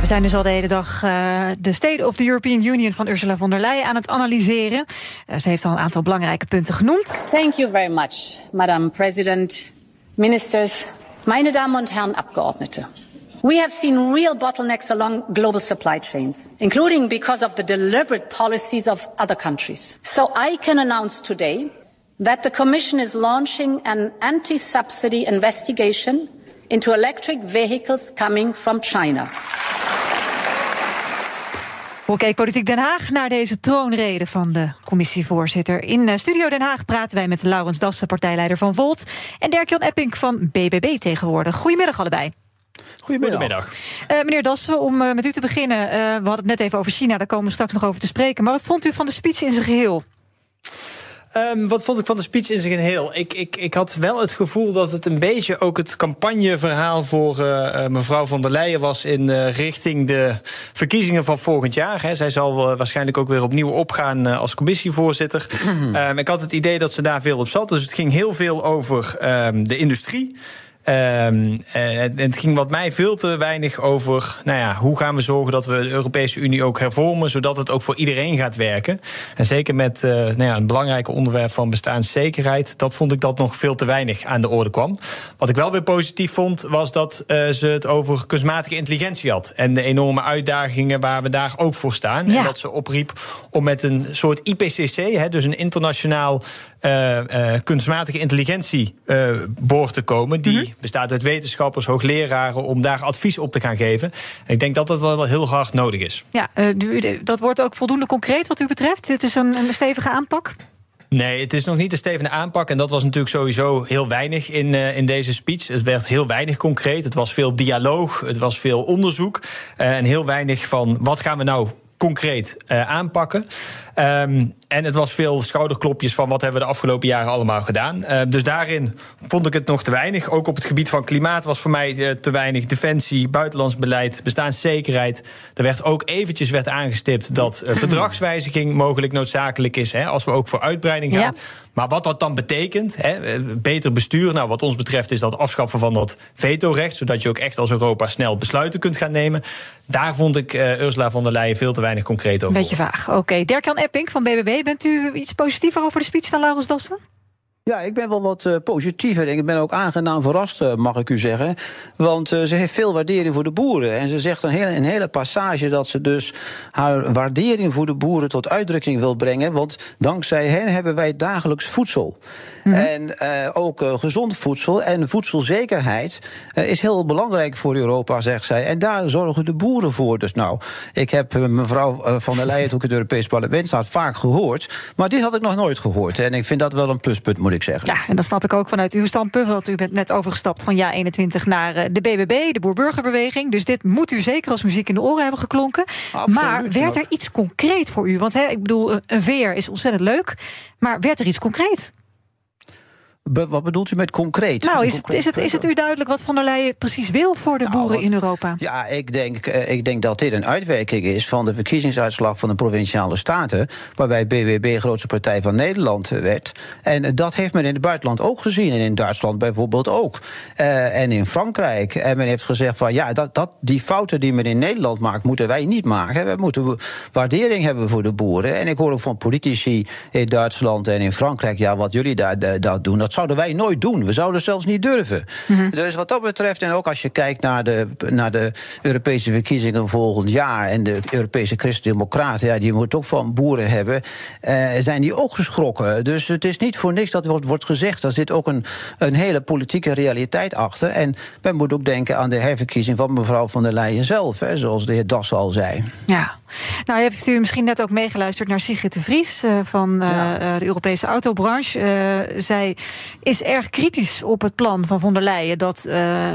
We zijn dus al de hele dag uh, de State of the European Union van Ursula von der Leyen aan het analyseren. Uh, ze heeft al een aantal belangrijke punten genoemd. Thank you very much, Madam President, ministers, meine Damen und Herren Abgeordnete. We have seen real bottlenecks along global supply chains, including because of the deliberate policies of other countries. So I can announce today that the Commission is launching an anti-subsidy investigation into electric vehicles coming from China. Hoe keek Politiek Den Haag naar deze troonrede van de commissievoorzitter? In eh, Studio Den Haag praten wij met Laurens Dassen, partijleider van Volt... en Dirk-Jan Epping van BBB tegenwoordig. Goedemiddag allebei. Goedemiddag. Uh, meneer Dassen, om uh, met u te beginnen. Uh, we hadden het net even over China, daar komen we straks nog over te spreken. Maar wat vond u van de speech in zijn geheel? Um, wat vond ik van de speech in zijn geheel? Ik, ik, ik had wel het gevoel dat het een beetje ook het campagneverhaal voor uh, mevrouw van der Leyen was in uh, richting de verkiezingen van volgend jaar. Hè. Zij zal waarschijnlijk ook weer opnieuw opgaan als commissievoorzitter. um, ik had het idee dat ze daar veel op zat. Dus het ging heel veel over um, de industrie. Um, en het ging wat mij veel te weinig over, nou ja, hoe gaan we zorgen dat we de Europese Unie ook hervormen, zodat het ook voor iedereen gaat werken. En zeker met uh, nou ja, een belangrijk onderwerp van bestaanszekerheid, dat vond ik dat nog veel te weinig aan de orde kwam. Wat ik wel weer positief vond, was dat uh, ze het over kunstmatige intelligentie had. En de enorme uitdagingen waar we daar ook voor staan. Ja. En dat ze opriep om met een soort IPCC, hè, dus een internationaal uh, kunstmatige intelligentie boord te komen, die. Mm -hmm bestaat uit wetenschappers, hoogleraren, om daar advies op te gaan geven. En ik denk dat dat wel heel hard nodig is. Ja, uh, dat wordt ook voldoende concreet wat u betreft. Dit is een, een stevige aanpak. Nee, het is nog niet de stevige aanpak. En dat was natuurlijk sowieso heel weinig in, uh, in deze speech. Het werd heel weinig concreet. Het was veel dialoog, het was veel onderzoek. Uh, en heel weinig van wat gaan we nou concreet uh, aanpakken. Um, en het was veel schouderklopjes van wat hebben we de afgelopen jaren allemaal gedaan. Uh, dus daarin vond ik het nog te weinig. Ook op het gebied van klimaat was voor mij uh, te weinig. Defensie, buitenlands beleid, bestaanszekerheid. Er werd ook eventjes werd aangestipt dat uh, verdragswijziging mogelijk noodzakelijk is. Hè, als we ook voor uitbreiding gaan. Ja. Maar wat dat dan betekent, hè, beter bestuur. Nou, wat ons betreft is dat afschaffen van dat vetorecht. Zodat je ook echt als Europa snel besluiten kunt gaan nemen. Daar vond ik Ursula von der Leyen veel te weinig concreet over. Beetje vaag. Oké, okay. Dirk-Jan Epping van BBB. Bent u iets positiever over de speech dan Laurens Dassen? Ja, ik ben wel wat uh, positiever. Ik ben ook aangenaam verrast, uh, mag ik u zeggen. Want uh, ze heeft veel waardering voor de boeren. En ze zegt een hele, een hele passage dat ze dus haar waardering voor de boeren tot uitdrukking wil brengen. Want dankzij hen hebben wij dagelijks voedsel. Mm -hmm. En ook gezond voedsel en voedselzekerheid is heel belangrijk voor Europa, zegt zij. En daar zorgen de boeren voor. Dus nou, ik heb mevrouw van der Leyen, ik het Europees Parlement zat, vaak gehoord. Maar dit had ik nog nooit gehoord. En ik vind dat wel een pluspunt, moet ik zeggen. Ja, en dat snap ik ook vanuit uw standpunt. Want u bent net overgestapt van ja 21 naar de BBB, de Boerburgerbeweging. Dus dit moet u zeker als muziek in de oren hebben geklonken. Absoluut, maar werd er iets concreet voor u? Want hè, ik bedoel, een veer is ontzettend leuk. Maar werd er iets concreet? Be wat bedoelt u met concreet? Nou, is het, is, het, is het u duidelijk wat Van der Leyen precies wil voor de nou, boeren in Europa? Ja, ik denk, uh, ik denk dat dit een uitwerking is van de verkiezingsuitslag van de provinciale staten. Waarbij BWB grootste partij van Nederland werd. En dat heeft men in het buitenland ook gezien. En in Duitsland bijvoorbeeld ook. Uh, en in Frankrijk. En men heeft gezegd van ja, dat, dat, die fouten die men in Nederland maakt, moeten wij niet maken. We moeten waardering hebben voor de boeren. En ik hoor ook van politici in Duitsland en in Frankrijk, ja, wat jullie daar, daar doen, dat zouden wij nooit doen. We zouden zelfs niet durven. Mm -hmm. Dus wat dat betreft, en ook als je kijkt naar de, naar de Europese verkiezingen volgend jaar en de Europese Christen-Democraten, ja, die moeten ook van boeren hebben, uh, zijn die ook geschrokken. Dus het is niet voor niks dat wordt, wordt gezegd. Er zit ook een, een hele politieke realiteit achter. En men moet ook denken aan de herverkiezing van mevrouw van der Leyen zelf, hè, zoals de heer Das al zei. Ja. Nou, heeft u misschien net ook meegeluisterd naar Sigrid de Vries uh, van uh, ja. de Europese autobranche. zij is erg kritisch op het plan van von der Leyen dat uh,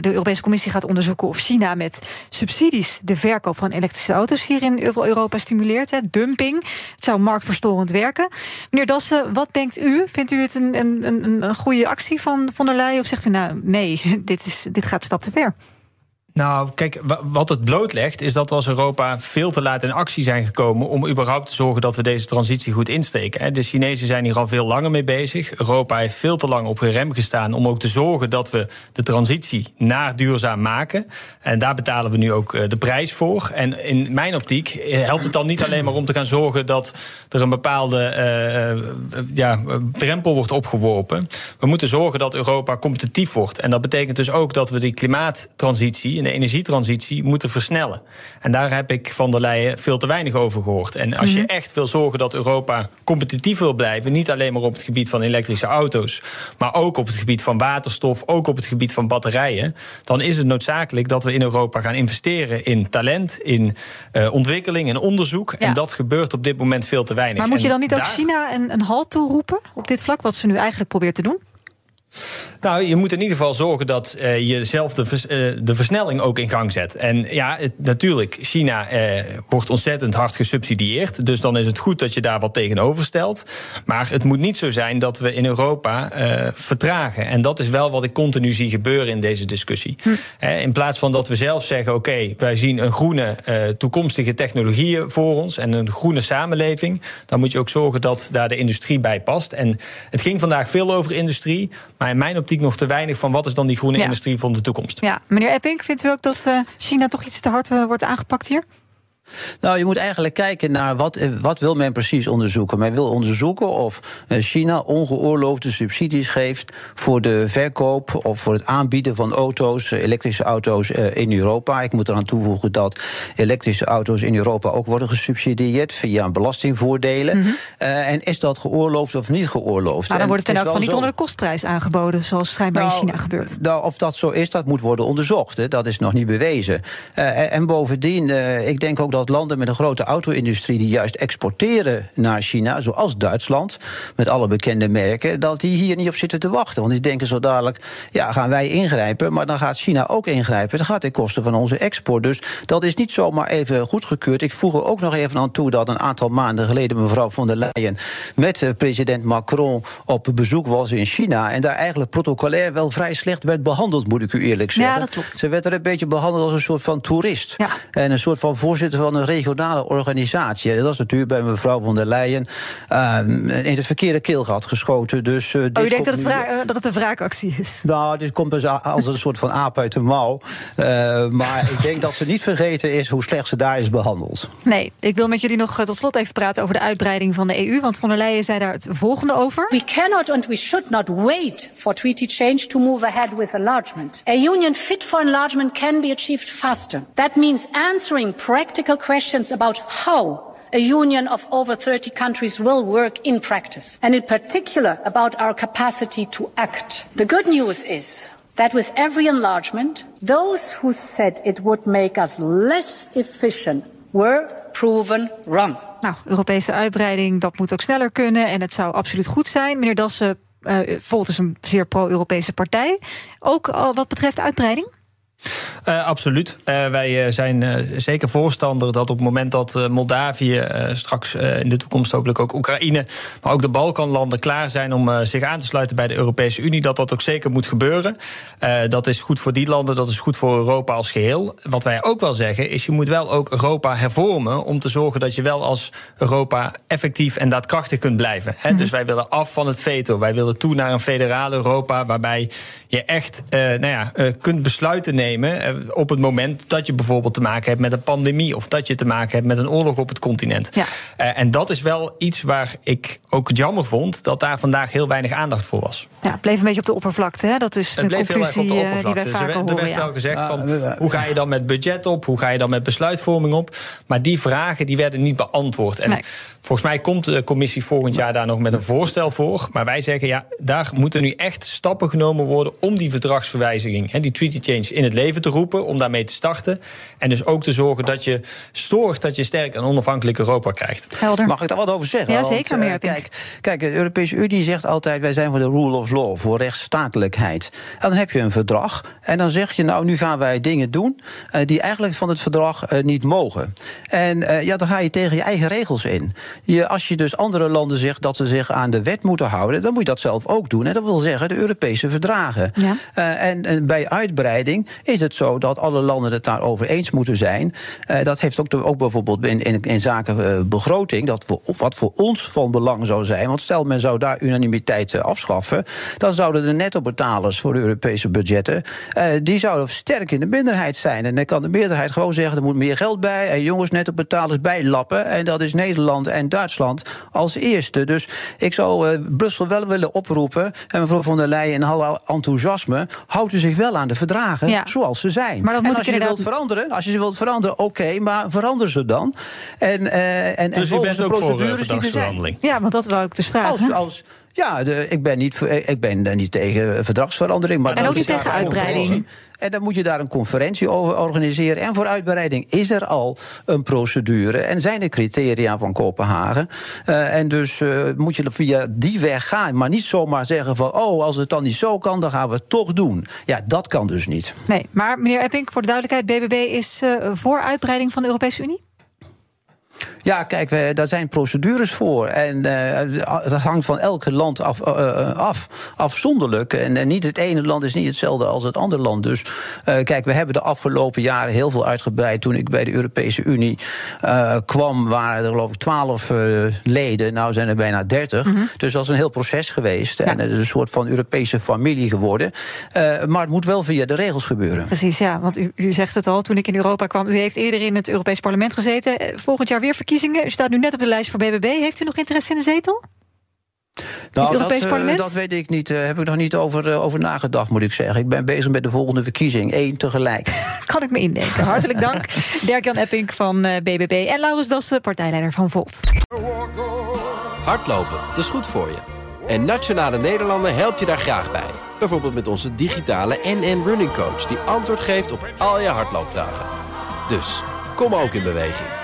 de Europese Commissie gaat onderzoeken of China met subsidies de verkoop van elektrische auto's hier in Europa stimuleert. Hè, dumping. Het zou marktverstorend werken. Meneer Dassen, wat denkt u? Vindt u het een, een, een, een goede actie van von der Leyen? Of zegt u nou nee, dit, is, dit gaat stap te ver? Nou, kijk, wat het blootlegt is dat we als Europa veel te laat in actie zijn gekomen om überhaupt te zorgen dat we deze transitie goed insteken. De Chinezen zijn hier al veel langer mee bezig. Europa heeft veel te lang op rem gestaan om ook te zorgen dat we de transitie naar duurzaam maken. En daar betalen we nu ook eh, de prijs voor. En in mijn optiek eh, helpt het dan niet alleen maar om te gaan zorgen dat er een bepaalde uh, ja, drempel wordt opgeworpen. We moeten zorgen dat Europa competitief wordt. En dat betekent dus ook dat we die klimaattransitie de energietransitie moeten versnellen. En daar heb ik van der Leyen veel te weinig over gehoord. En als je mhm. echt wil zorgen dat Europa competitief wil blijven, niet alleen maar op het gebied van elektrische auto's, maar ook op het gebied van waterstof, ook op het gebied van batterijen, dan is het noodzakelijk dat we in Europa gaan investeren in talent, in uh, ontwikkeling en onderzoek. En dat gebeurt op dit moment veel te weinig. Maar moet je dan niet ook China een, een halt toeroepen op dit vlak, wat ze nu eigenlijk probeert te doen? Nou, je moet in ieder geval zorgen dat uh, je zelf de, uh, de, versnelling ook in gang zet. En ja, het, natuurlijk, China uh, wordt ontzettend hard gesubsidieerd. Dus dan is het goed dat je daar wat tegenover stelt. Maar het moet niet zo zijn dat we in Europa vertragen. En dat is wel wat ik continu zie gebeuren in deze discussie. Hm. in plaats van dat we zelf zeggen: oké, wij zien een groene toekomstige technologieën voor ons en een groene samenleving. Dan moet je ook zorgen dat daar de industrie bij past. En het ging vandaag veel over industrie. Maar in mijn optiek nog te weinig van wat is dan die groene industrie van de toekomst. Ja, meneer Epping, vindt u ook dat uh, China toch iets te hard uh, wordt aangepakt hier? Nou, je moet eigenlijk kijken naar wat, eh, wat wil men precies onderzoeken. Men wil onderzoeken of eh, China ongeoorloofde subsidies geeft voor de verkoop of voor het aanbieden van auto's, eh, elektrische auto's in Europa. Ik moet eraan toevoegen dat elektrische auto's in Europa ook worden gesubsidieerd via belastingvoordelen. Mhm. en is dat geoorloofd of niet geoorloofd? Maar dan wordt het in elk geval niet onder de kostprijs aangeboden, zoals schijnbaar nou, in China gebeurt. Nou, of dat zo is, dat moet worden onderzocht. Hè. Dat is nog niet bewezen. en bovendien, ik denk ook dat landen met een grote auto-industrie die juist exporteren naar China, zoals Duitsland, met alle bekende merken, dat die hier niet op zitten te wachten. Want die denken zo dadelijk, ja, gaan wij ingrijpen, maar dan gaat China ook ingrijpen. Dat gaat ten koste van onze export. Dus dat is niet zomaar even goedgekeurd. Ik voeg er ook nog even aan toe dat een aantal maanden geleden mevrouw von der Leyen met eh, president Macron op bezoek was in China en daar eigenlijk protocolair wel vrij slecht werd behandeld, moet ik u eerlijk zeggen. Ja, dat klopt. Ze werd er een beetje behandeld als een soort van toerist. Ja. En een soort van voorzitter van een regionale organisatie. Dat is natuurlijk bij mevrouw von der Leyen uh, in de verkeerde keel gehad geschoten. Dus, uh, oh, u denkt dat het, uh, dat het, een wraakactie is? Nou, dit komt dus als een soort van aap uit de mouw. Uh, maar ik denk dat ze niet vergeten is hoe slecht ze daar is behandeld. Nee, ik wil met jullie nog tot slot even praten over de uitbreiding van de EU. Want von der Leyen zei daar het volgende over. We cannot and we should not wait for treaty change to move ahead with enlargement. A union fit for enlargement can be achieved faster. That means answering practical questions about how a union of over 30 countries will work in practice, and in particular about our capacity to act. The good news is that with every enlargement, those who said it would make us less efficient were proven wrong. Nou, Europese uitbreiding, dat moet ook sneller kunnen en het zou absoluut goed zijn. Meneer Dassen, uh, Volt is een zeer pro-Europese partij. Ook al wat betreft uitbreiding? Uh, absoluut. Uh, wij uh, zijn zeker voorstander dat op het moment dat Moldavië, straks in de toekomst hopelijk ook Oekraïne, maar ook de Balkanlanden klaar zijn om zich aan te sluiten bij de Europese Unie, dat dat ook zeker moet gebeuren. dat is goed voor die landen, dat is goed voor Europa als geheel. Wat wij ook wel zeggen is, je moet wel ook Europa hervormen om te zorgen dat je wel als Europa effectief en daadkrachtig kunt blijven. Hè? Mhm. Dus wij willen af van het veto. Wij willen toe naar een federaal Europa waarbij je echt nou ja, kunt besluiten nemen eh, op het moment dat je bijvoorbeeld te maken hebt met een pandemie of dat je te maken hebt met een oorlog op het continent. Ja. Uh, en dat is wel iets waar ik ook jammer vond dat daar vandaag heel weinig aandacht voor was. Ja, het bleef een beetje op de oppervlakte. Hè? Dat is het bleef heel erg op de oppervlakte. Dus er werd, er werd wel gezegd van hoe ga je dan met budget op, hoe ga je dan met besluitvorming op. Maar die vragen die werden niet beantwoord. En Volgens mij komt de commissie volgend jaar daar nog met een voorstel voor. Maar wij zeggen, ja, daar moeten nu echt stappen genomen worden om die verdragsverwijziging, die treaty change, in het leven te roepen. Om daarmee te starten. En dus ook te zorgen dat je zorgt dat je sterk en onafhankelijk Europa krijgt. Helder. Mag ik daar wat over zeggen? Ja, zeker, uh, meer. Kijk, kijk, de Europese Unie zegt altijd: wij zijn voor de rule of law, voor rechtsstatelijkheid. En dan heb je een verdrag. En dan zeg je, nou, nu gaan wij dingen doen uh, die eigenlijk van het verdrag uh, niet mogen. En ja, dan ga je tegen je eigen regels in. Je, als je dus andere landen zegt dat ze zich aan de wet moeten houden, dan moet je dat zelf ook doen. En dat wil zeggen de Europese verdragen. Ja. En, en, bij uitbreiding is het zo dat alle landen het daarover eens moeten zijn. dat heeft ook, ook bijvoorbeeld in, in, zaken begroting, dat voor, wat voor ons van belang zou zijn. Want stel men zou daar unanimiteit afschaffen, dan zouden de nettobetalers voor de Europese budgetten, die zouden sterk in de minderheid zijn. En dan kan de meerderheid gewoon zeggen: er moet meer geld bij. En jongens, nettobetalers bijlappen. En dat is Nederland en Duitsland als eerste. Dus ik zou Brussel wel willen oproepen. En mevrouw von der Leyen, in alle enthousiasme, houdt u zich wel aan de verdragen ja. Zoals ze zijn. Maar en als je inderdaad... wilt veranderen, als je ze wilt veranderen, oké, okay, maar verander ze dan. En, uh, en, dus en volgens de procedures die er zijn. Ja, want dat wou ik dus vragen. Als, als, ja, de, ik, ben niet, ik ben niet tegen verdragsverandering. Maar en ook niet tegen uitbreiding. En dan moet je daar een conferentie over organiseren. En voor uitbreiding is er al een procedure. En zijn de criteria van Kopenhagen. Uh, en dus uh, moet je via die weg gaan. Maar niet zomaar zeggen van... oh, als het dan niet zo kan, dan gaan we het toch doen. Ja, dat kan dus niet. Nee, maar meneer Epping, voor de duidelijkheid... BBB is uh, voor uitbreiding van de Europese Unie? Ja, kijk, we, daar zijn procedures voor. En uh, dat hangt van elke land af, uh, af afzonderlijk. En, en, niet het ene land is niet hetzelfde als het andere land. Dus uh, kijk, we hebben de afgelopen jaren heel veel uitgebreid. Toen ik bij de Europese Unie kwam, waren er geloof ik twaalf leden. Nou zijn er bijna dertig. Mm -hmm. Dus dat is een heel proces geweest. Ja. En het is een soort van Europese familie geworden. maar het moet wel via de regels gebeuren. Precies, ja. Want u, u zegt het al, toen ik in Europa kwam... u heeft eerder in het Europees Parlement gezeten. Volgend jaar weer verkiezingen. U staat nu net op de lijst voor BBB. Heeft u nog interesse in een zetel? Nou, dat, uh, dat, weet ik niet. Daar uh, heb ik nog niet over, uh, over nagedacht, moet ik zeggen. Ik ben bezig met de volgende verkiezing. Eén tegelijk. kan ik me indenken. Hartelijk dank. Dirk-Jan Epping van BBB. En Laurens Dassen, partijleider van Volt. Hardlopen, dat is goed voor je. En Nationale Nederlanden helpt je daar graag bij. Bijvoorbeeld met onze digitale NN Running Coach... die antwoord geeft op al je hardloopvragen. Dus, kom ook in beweging.